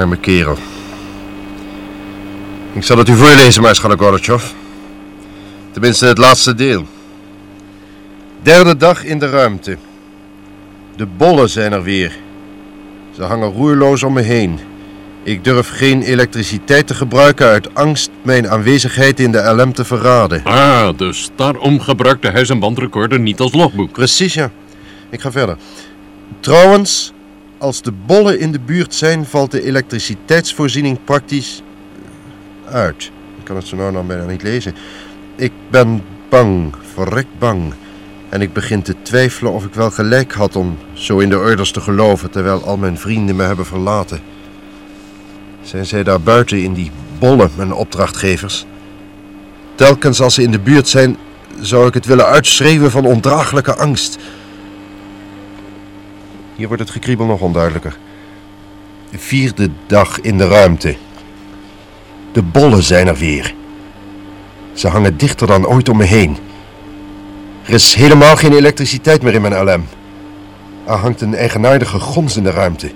Arme kerel. Ik zal het u voorlezen, maarschalk Gorbachev. Tenminste, het laatste deel. Derde dag in de ruimte. De bollen zijn er weer. Ze hangen roerloos om me heen. Ik durf geen elektriciteit te gebruiken uit angst mijn aanwezigheid in de LM te verraden. Ah, dus daarom gebruikte hij zijn bandrecorder niet als logboek. Precies, ja. Ik ga verder. Trouwens, als de bollen in de buurt zijn, valt de elektriciteitsvoorziening praktisch eh, uit. Ik kan het zo nou nog bijna niet lezen. Ik ben bang, verrekt bang. En ik begin te twijfelen of ik wel gelijk had om zo in de orders te geloven, terwijl al mijn vrienden me hebben verlaten. Zijn zij daar buiten in die bollen, mijn opdrachtgevers? Telkens als ze in de buurt zijn, zou ik het willen uitschreeuwen van ondraaglijke angst. Hier wordt het gekriebel nog onduidelijker. De vierde dag in de ruimte. De bollen zijn er weer. Ze hangen dichter dan ooit om me heen. Er is helemaal geen elektriciteit meer in mijn LM. Er hangt een eigenaardige gons in de ruimte.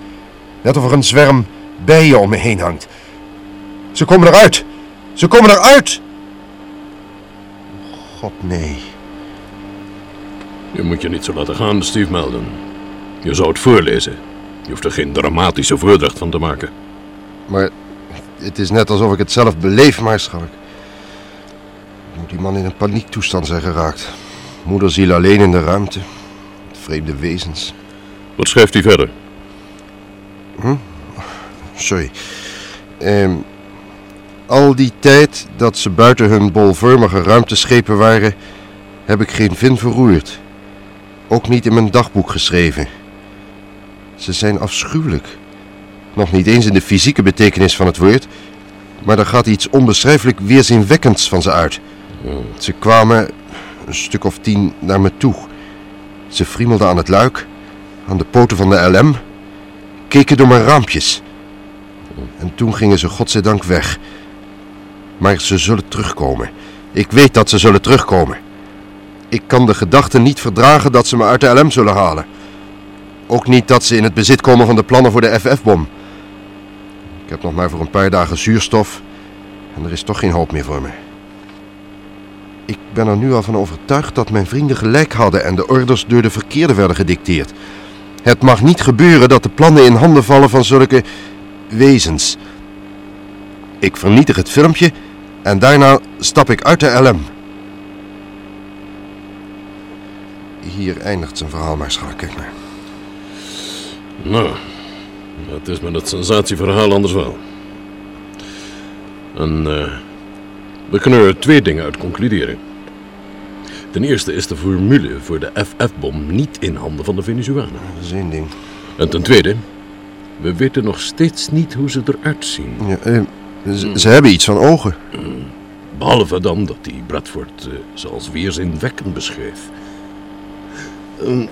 Net of er een zwerm bijen om me heen hangt. Ze komen eruit! Ze komen eruit! God nee. Je moet je niet zo laten gaan, Steve Melden. Je zou het voorlezen. Je hoeft er geen dramatische voordracht van te maken. Maar het is net alsof ik het zelf beleef, maarschalk. Moet die man in een paniektoestand zijn geraakt. Moederziel alleen in de ruimte. Vreemde wezens. Wat schrijft hij verder? Sorry. Ehm, al die tijd dat ze buiten hun bolvormige ruimteschepen waren, heb ik geen vin verroerd. Ook niet in mijn dagboek geschreven. Ze zijn afschuwelijk. Nog niet eens in de fysieke betekenis van het woord, maar er gaat iets onbeschrijfelijk weerzinwekkends van ze uit. Ze kwamen een stuk of tien naar me toe. Ze friemelden aan het luik, aan de poten van de LM, keken door mijn raampjes. En toen gingen ze godzijdank weg. Maar ze zullen terugkomen. Ik weet dat ze zullen terugkomen. Ik kan de gedachte niet verdragen dat ze me uit de LM zullen halen. Ook niet dat ze in het bezit komen van de plannen voor de FF-bom. Ik heb nog maar voor een paar dagen zuurstof en er is toch geen hoop meer voor me. Ik ben er nu al van overtuigd dat mijn vrienden gelijk hadden en de orders door de verkeerde werden gedicteerd. Het mag niet gebeuren dat de plannen in handen vallen van zulke wezens. Ik vernietig het filmpje en daarna stap ik uit de LM. Hier eindigt zijn verhaal maar, schat. Kijk maar. Nou, dat is met het sensatieverhaal anders wel. En eh, we kunnen er twee dingen uit concluderen. Ten eerste is de formule voor de FF-bom niet in handen van de Venezuelanen. Dat is één ding. En ten tweede, we weten nog steeds niet hoe ze eruit zien. Ja, eh, ze, ze hebben iets van ogen. Behalve dan dat die Bradford eh, ze als weerzinwekkend beschreef. Ehm,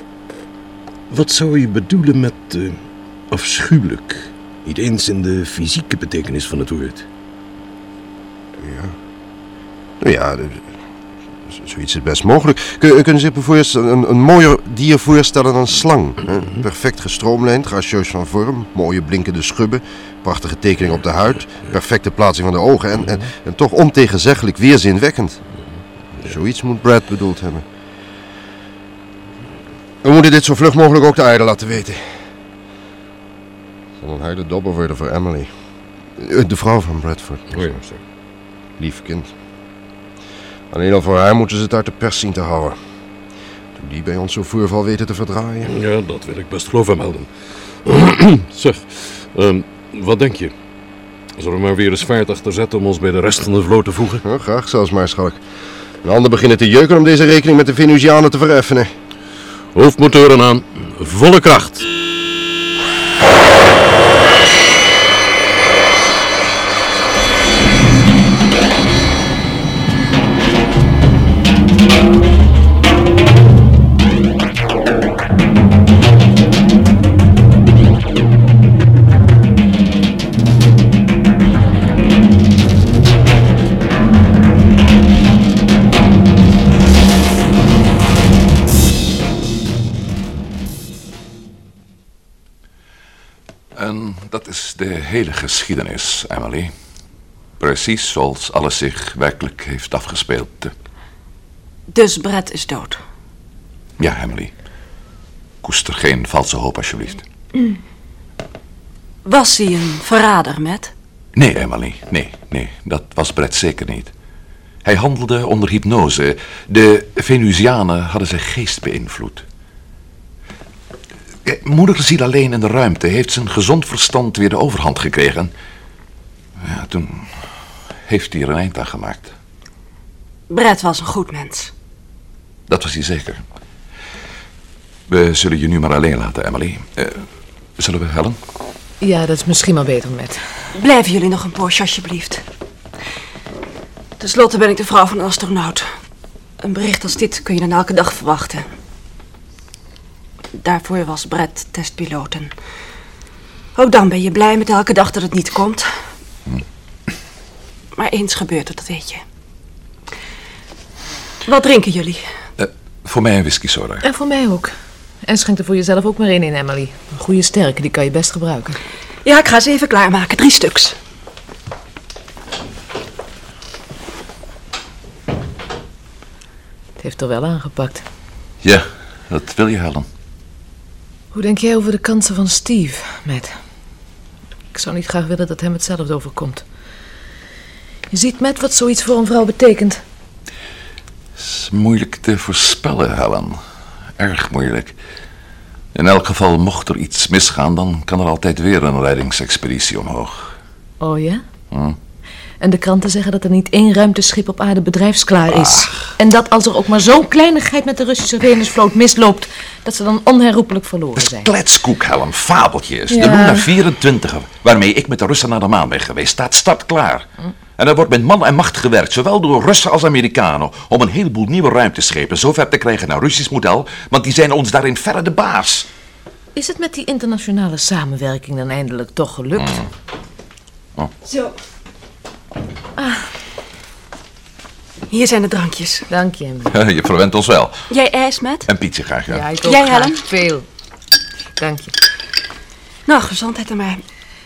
wat zou je bedoelen met eh, afschuwelijk? Niet eens in de fysieke betekenis van het woord. Nou ja, de- z- zoiets is best mogelijk. Kun, kunnen ze zich bijvoorbeeld een, een mooier dier voorstellen dan slang? hè? Perfect gestroomlijnd, gracieus van vorm, mooie blinkende schubben, prachtige tekening op de huid, perfecte plaatsing van de ogen en, en, en toch ontegenzeggelijk weerzinwekkend. Zoiets moet Brad bedoeld hebben. We moeten dit zo vlug mogelijk ook de aarde laten weten. Het zal een harde dobber worden voor Emily. Eh, De vrouw van Bradford. Oh ja, zo. Lief kind. Alleen al voor haar moeten ze het uit de pers zien te houden. Toen die bij ons zo'n voorval weten te verdraaien. Ja, dat wil ik best geloven melden. zeg, ehm, wat denk je? Zullen we maar weer eens vaart achter zetten om ons bij de rest van de vloot te voegen? Ja, graag zelfs maar, schalk. De handen beginnen te jeuken om deze rekening met de Venusianen te vereffenen. Hoofdmotoren aan, volle kracht. En dat is de hele geschiedenis, Emily. Precies zoals alles zich werkelijk heeft afgespeeld. Dus Brett is dood. Ja, Emily. Koester geen valse hoop, alsjeblieft. Was hij een verrader, met? Nee, Emily. Nee, nee. Dat was Brett zeker niet. Hij handelde onder hypnose. De Venusianen hadden zijn geest beïnvloed. Eh, Moederziel alleen in de ruimte heeft zijn gezond verstand weer de overhand gekregen. Ja, toen heeft hij er een eind aan gemaakt. Brett was een goed mens. Dat was hij zeker. We zullen je nu maar alleen laten, Emily. Eh, zullen we, Helen? Ja, dat is misschien wel beter met. Blijven jullie nog een poosje, alsjeblieft. Ten slotte ben ik de vrouw van een astronaut. Een bericht als dit kun je dan elke dag verwachten. Daarvoor was Brett testpiloot. En ook dan ben je blij met elke dag dat het niet komt. Maar eens gebeurt het, dat weet je. Wat drinken jullie? Eh, voor mij een whisky soda. En voor mij ook. En schenk er voor jezelf ook maar één in, Emily. Een goede sterke, die kan je best gebruiken. Ja, ik ga ze even klaarmaken. Drie stuks. Het heeft er wel aangepakt. Ja, dat wil je, Helen. Hoe denk jij over de kansen van Steve, Matt? Ik zou niet graag willen dat hem hetzelfde overkomt. Je ziet, Matt, wat zoiets voor een vrouw betekent. is moeilijk te voorspellen, Helen. Erg moeilijk. In elk geval, mocht er iets misgaan, dan kan er altijd weer een reddingsexpeditie omhoog. Oh ja? En de kranten zeggen dat er niet één ruimteschip op aarde bedrijfsklaar is. En dat als er ook maar zo'n kleinigheid met de Russische Venusvloot misloopt, dat ze dan onherroepelijk verloren Dat is zijn. kletskoek, Helen. Fabeltjes. De Ja. Luna 24, waarmee ik met de Russen naar de maan ben geweest, staat startklaar. En er wordt met man en macht gewerkt, zowel door Russen als Amerikanen, om een heleboel nieuwe ruimteschepen zo ver te krijgen naar Russisch model, want die zijn ons daarin verre de baas. Is het met die internationale samenwerking dan eindelijk toch gelukt? Zo. Ah. Hier zijn de drankjes. Dank je, Emily. Je verwent ons wel. Jij ijs, met? En Pietje graag, ja. Ja, ik ook Jij, graag. Helen? Veel. Dank je. Nou, gezondheid aan mij.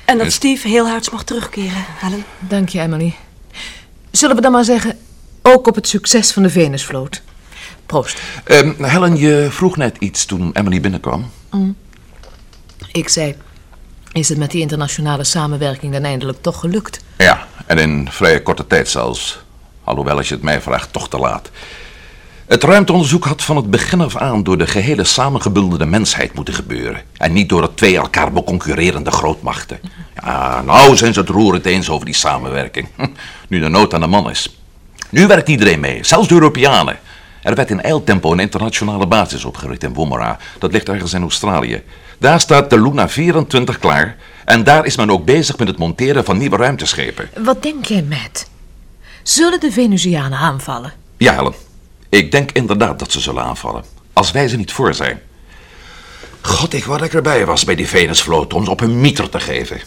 En dat Steve heel hard mag terugkeren, Helen. Dank je, Emily. Zullen we dan maar zeggen, ook op het succes van de Venusvloot. Proost. Ehm, Helen, je vroeg net iets toen Emily binnenkwam. Ik zei, is het met die internationale samenwerking dan eindelijk toch gelukt? Ja, en in vrij korte tijd zelfs. Alhoewel, als je het mij vraagt, toch te laat. Het ruimteonderzoek had van het begin af aan door de gehele samengebundelde mensheid moeten gebeuren. En niet door de twee elkaar beconcurrerende grootmachten. Ja, nou zijn ze het roerend eens over die samenwerking. Nu de nood aan de man is. Nu werkt iedereen mee, zelfs de Europeanen. Er werd in eiltempo een internationale basis opgericht in Woomera. Dat ligt ergens in Australië. Daar staat de Luna 24 klaar. En daar is men ook bezig met het monteren van nieuwe ruimteschepen. Wat denk jij, Matt? Zullen de Venusianen aanvallen? Ja, Helen. Ik denk inderdaad dat ze zullen aanvallen. Als wij ze niet voor zijn. God, ik wou dat ik erbij was bij die Venusvloot om ze op hun mieter te geven.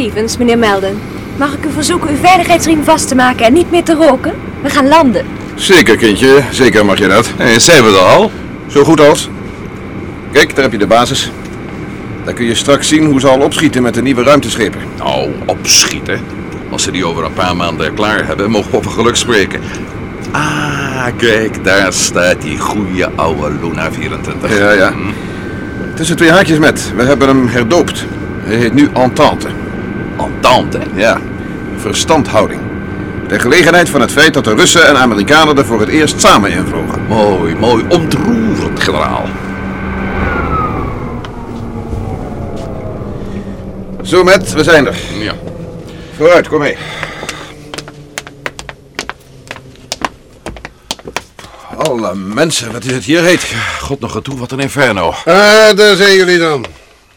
Stevens, meneer Melden. Mag ik u verzoeken uw veiligheidsriem vast te maken en niet meer te roken? We gaan landen. Zeker, kindje. Zeker mag je dat. En zijn we er al? Zo goed als. Kijk, daar heb je de basis. Daar kun je straks zien hoe ze al opschieten met de nieuwe ruimteschepen. Nou, opschieten. Als ze die over een paar maanden klaar hebben, mogen we over geluk spreken. Ah, kijk, daar staat die goede oude Luna 24. Ja, ja. Tussen twee haakjes met. We hebben hem herdoopt. Hij heet nu Entente. Entente. Ja, verstandhouding. Ter gelegenheid van het feit dat de Russen en Amerikanen er voor het eerst samen invlogen. Mooi, mooi. Ontroerend, generaal. Zo met, we zijn er. Ja. Vooruit, kom mee. Alle mensen, wat is het hier heet. God nog toe, wat een inferno. Ah, daar zijn jullie dan.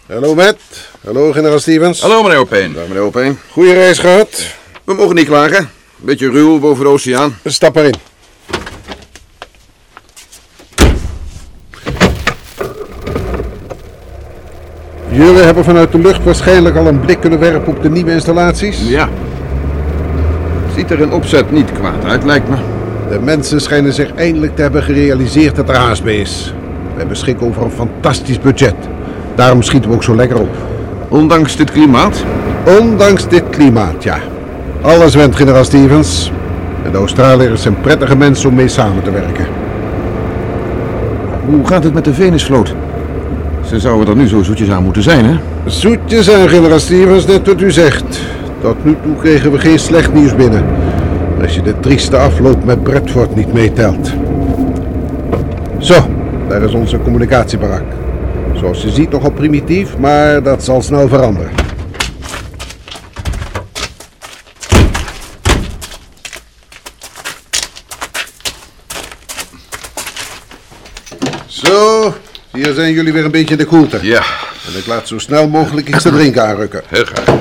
Hallo Matt. Hallo generaal Stevens. Hallo, meneer Opeen. Dag meneer Opeen. Goeie reis gehad. We mogen niet klagen. Beetje ruw boven de oceaan. Stap erin. Jullie hebben vanuit de lucht waarschijnlijk al een blik kunnen werpen op de nieuwe installaties. Ja. Ziet er in opzet niet kwaad uit, lijkt me. De mensen schijnen zich eindelijk te hebben gerealiseerd dat er haast mee is. Wij beschikken over een fantastisch budget. Daarom schieten we ook zo lekker op. Ondanks dit klimaat. Ondanks dit klimaat, ja. Alles went, generaal Stevens. En de Australiërs zijn prettige mensen om mee samen te werken. Hoe gaat het met de Venusvloot? Ze zouden er nu zo zoetjes aan moeten zijn, hè? Zoetjes aan, generaal Stevens, net wat u zegt. Tot nu toe kregen we geen slecht nieuws binnen. Als je de trieste afloop met Bradford niet meetelt. Zo, daar is onze communicatiebarak. Zoals je ziet nogal primitief, maar dat zal snel veranderen. Zo, hier zijn jullie weer een beetje in de koelte. Ja, En ik laat zo snel mogelijk iets te drinken aanrukken. heel graag.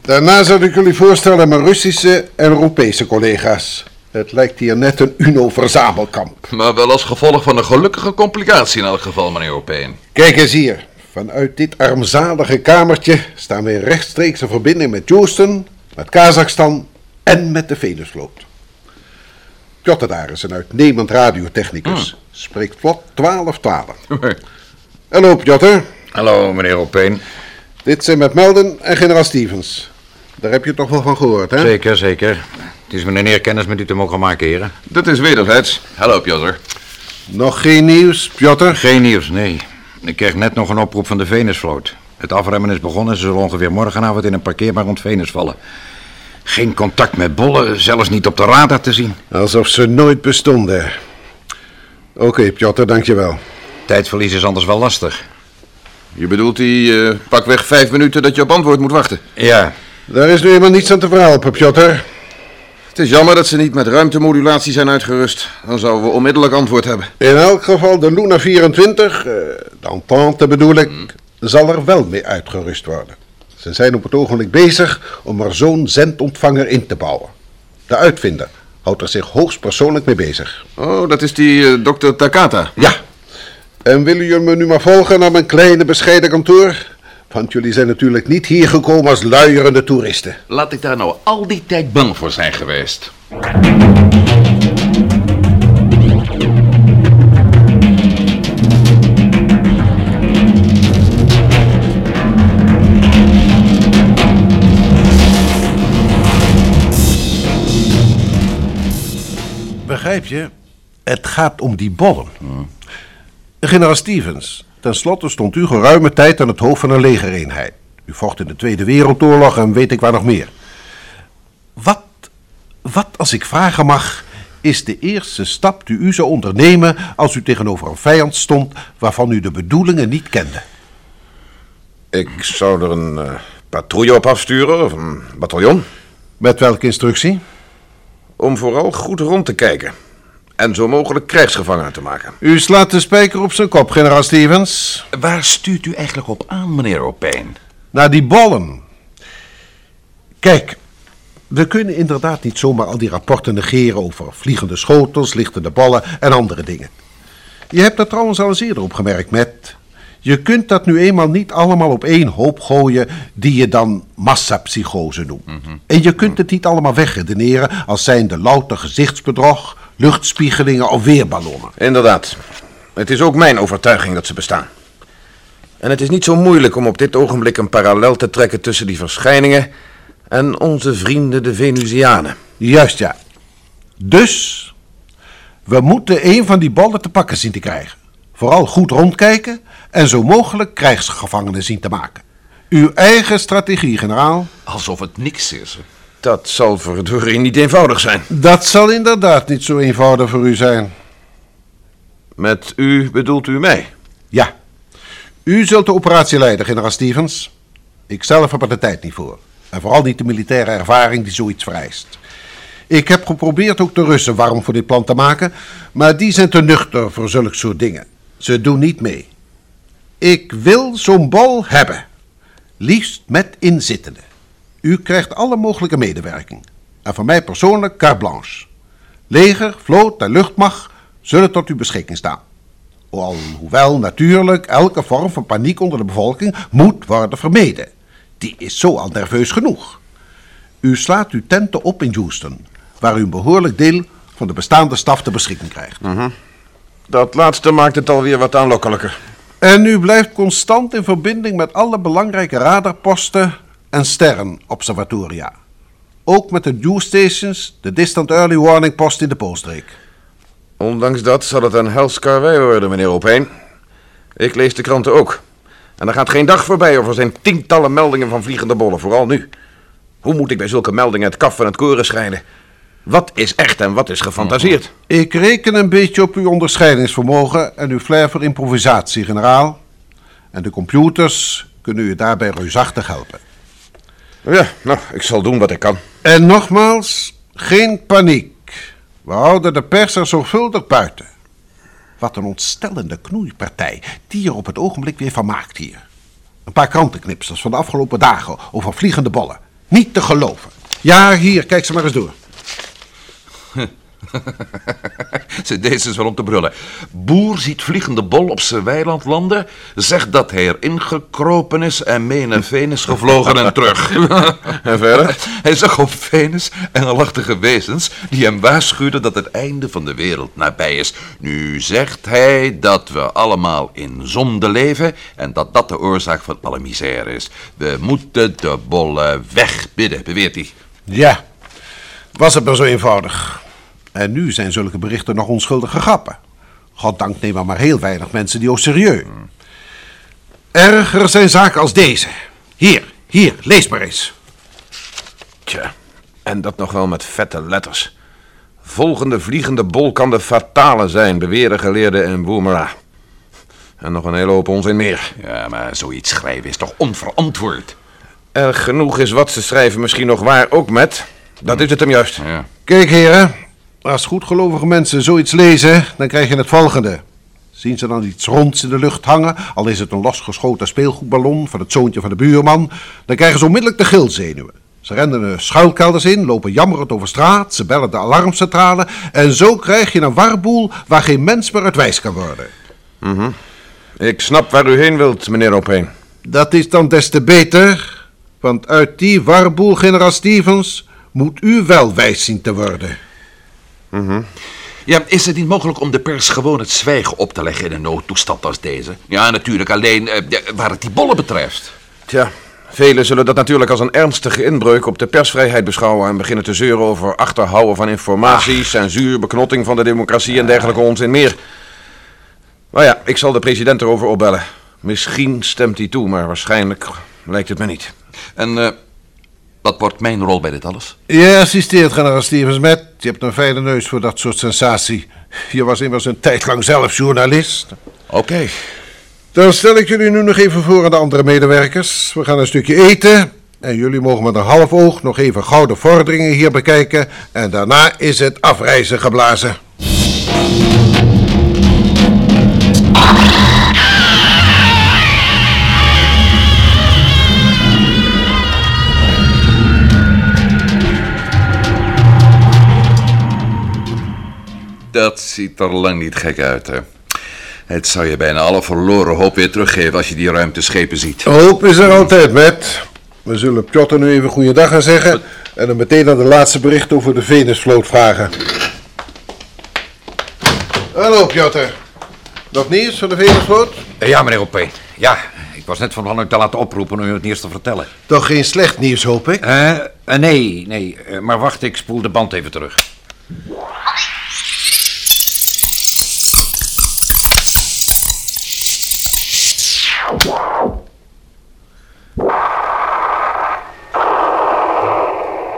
Daarna zou ik jullie voorstellen aan mijn Russische en Europese collega's. Het lijkt hier net een UNO-verzamelkamp. Maar wel als gevolg van een gelukkige complicatie in elk geval, meneer Opeen. Kijk eens hier. Vanuit dit armzalige kamertje staan we in rechtstreekse verbinding met Houston, met Kazachstan en met de Venusvloot. Piotr daar is een uitnemend radiotechnicus. Spreekt vlot 12 talen. Hallo Piotr. Hallo, meneer Opeen. Dit zijn met Melden en generaal Stevens. Daar heb je toch wel van gehoord, hè? Zeker, zeker. Het is me een eer kennis met u te mogen maken, heren. Dat is wederzijds. Hallo, Piotr. Nog geen nieuws, Piotr? Geen nieuws, nee. Ik kreeg net nog een oproep van de Venusvloot. Het afremmen is begonnen en ze zullen ongeveer morgenavond in een parkeerbaar rond Venus vallen. Geen contact met bollen, zelfs niet op de radar te zien. Alsof ze nooit bestonden. Oké, Piotr, dankjewel. Tijdverlies is anders wel lastig. Je bedoelt die eh, pakweg vijf minuten dat je op antwoord moet wachten. Ja, Daar is nu helemaal niets aan te verhelpen, Piotr. Het is jammer dat ze niet met ruimtemodulatie zijn uitgerust. Dan zouden we onmiddellijk antwoord hebben. In elk geval, de Luna 24, eh, de Entente bedoel ik, zal er wel mee uitgerust worden. Ze zijn op het ogenblik bezig om er zo'n zendontvanger in te bouwen. De uitvinder houdt er zich hoogstpersoonlijk mee bezig. Oh, dat is die eh, dokter Takata. Ja. En willen jullie me nu maar volgen naar mijn kleine bescheiden kantoor? Want jullie zijn natuurlijk niet hier gekomen als luierende toeristen. Laat ik daar nou al die tijd bang voor zijn geweest. Begrijp je? Het gaat om die bollen. Generaal Stevens, tenslotte stond u geruime tijd aan het hoofd van een legereenheid. U vocht in de Tweede Wereldoorlog en weet ik waar nog meer. Wat, wat als ik vragen mag, is de eerste stap die u zou ondernemen als u tegenover een vijand stond waarvan u de bedoelingen niet kende? Ik zou er een eh, patrouille op afsturen, of een bataljon. Met welke instructie? Om vooral goed rond te kijken. En zo mogelijk krijgsgevangenen te maken. U slaat de spijker op zijn kop, generaal Stevens. Waar stuurt u eigenlijk op aan, meneer Opeen? Naar die bollen. Kijk, we kunnen inderdaad niet zomaar al die rapporten negeren over vliegende schotels, lichtende ballen en andere dingen. Je hebt dat trouwens al eens eerder opgemerkt, met. Je kunt dat nu eenmaal niet allemaal op één hoop gooien die je dan massapsychose noemt. En je kunt het niet allemaal wegredeneren als zijnde louter gezichtsbedrog, luchtspiegelingen of weerballonnen. Inderdaad. Het is ook mijn overtuiging dat ze bestaan. En het is niet zo moeilijk om op dit ogenblik een parallel te trekken tussen die verschijningen En onze vrienden de Venusianen. Juist, ja. Dus, we moeten een van die ballen te pakken zien te krijgen. Vooral goed rondkijken en zo mogelijk krijgsgevangenen zien te maken. Uw eigen strategie, generaal. Alsof het niks is. Dat zal verdorie niet eenvoudig zijn. Dat zal inderdaad niet zo eenvoudig voor u zijn. Met u bedoelt u mij? Ja. U zult de operatie leiden, generaal Stevens. Ik zelf heb er de tijd niet voor. En vooral niet de militaire ervaring die zoiets vereist. Ik heb geprobeerd ook de Russen warm voor dit plan te maken, maar die zijn te nuchter voor zulke soort dingen. Ze doen niet mee. Ik wil zo'n bal hebben. Liefst met inzittenden. U krijgt alle mogelijke medewerking. En van mij persoonlijk carte blanche. Leger, vloot en luchtmacht zullen tot uw beschikking staan. Alhoewel natuurlijk elke vorm van paniek onder de bevolking moet worden vermeden. Die is zo al nerveus genoeg. U slaat uw tenten op in Houston, waar u een behoorlijk deel van de bestaande staf te beschikking krijgt. Dat laatste maakt het alweer wat aanlokkelijker. En u blijft constant in verbinding met alle belangrijke radarposten en sterrenobservatoria. Ook met de Dew Stations, de Distant Early Warning Post in de Poolstreek. Ondanks dat zal het een hels karwei worden, meneer Opeen. Ik lees de kranten ook. En er gaat geen dag voorbij of er zijn tientallen meldingen van vliegende bollen, vooral nu. Hoe moet ik bij zulke meldingen het kaf van het koren scheiden? Wat is echt en wat is gefantaseerd? Ik reken een beetje op uw onderscheidingsvermogen en uw flair voor improvisatie, generaal. En de computers kunnen u daarbij reusachtig helpen. Ja, nou, ik zal doen wat ik kan. En nogmaals, geen paniek. We houden de pers er zorgvuldig buiten. Wat een ontstellende knoeipartij die er op het ogenblik weer van maakt hier. Een paar krantenknipsels van de afgelopen dagen over vliegende bollen. Niet te geloven. Ja, hier, kijk ze maar eens door. Deze is wel om te brullen. Boer ziet vliegende bol op zijn weiland landen, zegt dat hij erin gekropen is en mee naar Venus gevlogen en terug. En verder? Hij zag op Venus engelachtige wezens die hem waarschuwden dat het einde van de wereld nabij is. Nu zegt hij dat we allemaal in zonde leven en dat dat de oorzaak van alle misère is. We moeten de bollen wegbidden, beweert hij. Ja, was het maar zo eenvoudig. En nu zijn zulke berichten nog onschuldige grappen. Goddank nemen maar heel weinig mensen die ook serieus. Erger zijn zaken als deze. Hier, hier, lees maar eens. Tja, en dat nog wel met vette letters. Volgende vliegende bol kan de fatale zijn, beweren geleerden in Woomera. En nog een hele hoop onzin meer. Ja, maar zoiets schrijven is toch onverantwoord? Erg genoeg is wat ze schrijven misschien nog waar, ook met. Dat is het hem juist. Ja. Kijk, heren. Als goedgelovige mensen zoiets lezen, dan krijg je het volgende. Zien ze dan iets ronds in de lucht hangen, al is het een losgeschoten speelgoedballon van het zoontje van de buurman, dan krijgen ze onmiddellijk de gilzenuwen. Ze rennen de schuilkelders in, lopen jammerend over straat, ze bellen de alarmcentrale en zo krijg je een warboel waar geen mens meer uit wijs kan worden. Ik snap waar u heen wilt, meneer Opeen. Dat is dan des te beter, want uit die warboel, generaal Stevens, moet u wel wijs zien te worden. Ja, is het niet mogelijk om de pers gewoon het zwijgen op te leggen in een noodtoestand als deze? Ja, natuurlijk alleen eh, waar het die bollen betreft. Tja, velen zullen dat natuurlijk als een ernstige inbreuk op de persvrijheid beschouwen en beginnen te zeuren over achterhouden van informatie, censuur, beknotting van de democratie en dergelijke onzin meer. Maar ja, ik zal de president erover opbellen. Misschien stemt hij toe, maar waarschijnlijk lijkt het me niet. En eh, wat wordt mijn rol bij dit alles? Je assisteert generaal Stevens met. Je hebt een fijne neus voor dat soort sensatie. Je was immers een tijd lang zelf journalist. Oké. Dan stel ik jullie nu nog even voor aan de andere medewerkers. We gaan een stukje eten. En jullie mogen met een half oog nog even gouden vorderingen hier bekijken. En daarna is het afreizen geblazen. Dat ziet er lang niet gek uit, hè? Het zou je bijna alle verloren hoop weer teruggeven als je die ruimteschepen ziet. Hoop is er altijd, met. We zullen Piotr nu even goeiedag gaan zeggen. En dan meteen naar de laatste bericht over de Venusvloot vragen. Hallo, Piotr. Nog nieuws van de Venusvloot? Ja, meneer Opeen. Ja, Ik was net van plan u te laten oproepen om u het nieuws te vertellen. Toch geen slecht nieuws, hoop ik? Eh, eh, nee, nee. eh, maar wacht, ik spoel de band even terug.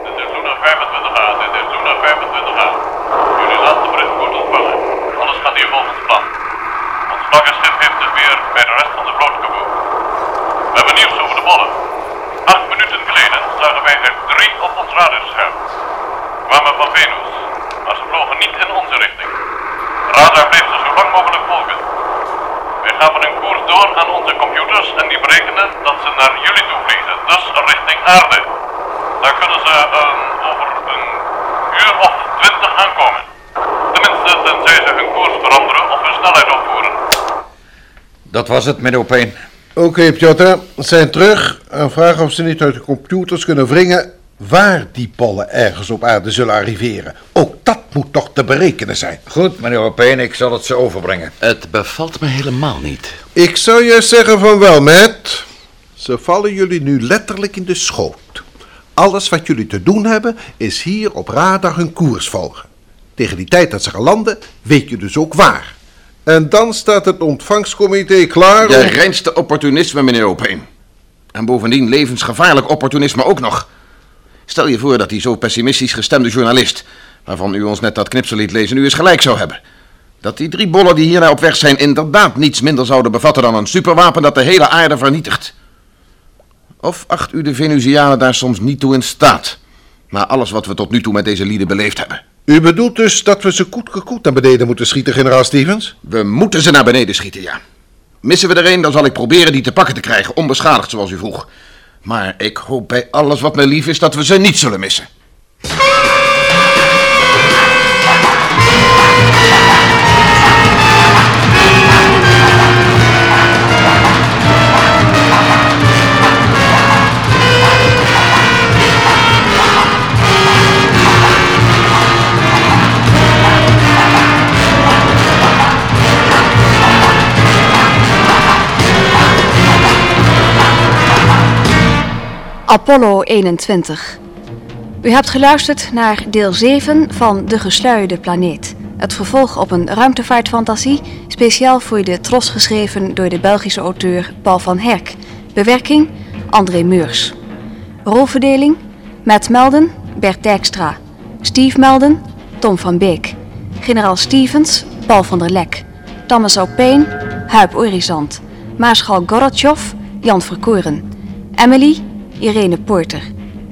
Dit is Luna 25A, dit is Luna 25A. Jullie laatste bericht wordt ontvangen. Alles gaat hier volgens plan. Ons vlaggenschip heeft zich weer bij de rest van de vloot gevoegd. We hebben nieuws over de bollen. Acht minuten geleden zagen wij er drie op ons radarscherm. Kwamen van Venus, maar ze vlogen niet in onze richting. Radar bleef ze zo lang mogelijk volgen. Wij gaven een koers door aan onze computers en die berekenen dat ze naar jullie toe vliegen, dus richting aarde. Daar kunnen ze eh, over een of twintig aankomen. Tenminste, tenzij ze hun koers veranderen of hun snelheid opvoeren. Dat was het, meneer Opeen. Oké, Piotr. Ze zijn terug en vragen of ze niet uit de computers kunnen wringen waar die pollen ergens op aarde zullen arriveren. Ook dat moet toch te berekenen zijn. Goed, meneer Opeen, ik zal het ze overbrengen. Het bevalt me helemaal niet. Ik zou juist zeggen van wel, Matt. Ze vallen jullie nu letterlijk in de schoot. Alles wat jullie te doen hebben, is hier op radar hun koers volgen. Tegen die tijd dat ze gaan landen, weet je dus ook waar. En dan staat het ontvangstcomité klaar Je om... reinste opportunisme, meneer Opeen. En bovendien levensgevaarlijk opportunisme ook nog. Stel je voor dat die zo pessimistisch gestemde journalist, waarvan u ons net dat knipsel liet lezen, u eens gelijk zou hebben. Dat die drie bollen die hiernaar op weg zijn inderdaad niets minder zouden bevatten dan een superwapen dat de hele aarde vernietigt. Of acht u de Venusianen daar soms niet toe in staat, na alles wat we tot nu toe met deze lieden beleefd hebben? U bedoelt dus dat we ze koet gekoet naar beneden moeten schieten, generaal Stevens? We moeten ze naar beneden schieten, ja. Missen we er een, dan zal ik proberen die te pakken te krijgen, onbeschadigd zoals u vroeg. Maar ik hoop bij alles wat mij lief is dat we ze niet zullen missen. Apollo 21. U hebt geluisterd naar deel 7 van De Gesluierde Planeet. Het vervolg op een ruimtevaartfantasie, speciaal voor de Tros geschreven door de Belgische auteur Paul van Herk. Bewerking André Meurs. Rolverdeling Matt Melden, Bert Dijkstra. Steve Melden, Tom van Beek. Generaal Stevens, Paul van der Lek. Thomas Opeen, Huip Orizant. Maarschal Gorotjov, Jan Verkoren. Emily, Irene Porter.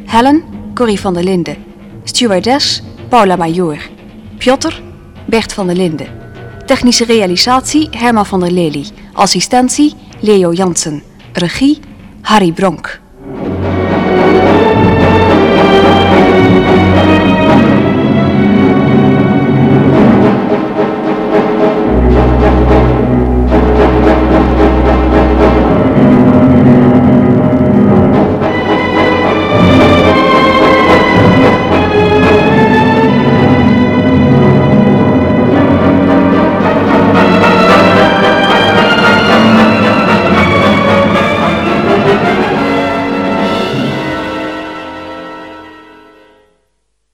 Helen, Corrie van der Linden. Stewardess, Paula Major. Piotr, Bert van der Linden. Technische realisatie, Herman van der Lely. Assistentie, Leo Jansen. Regie, Harry Bronk.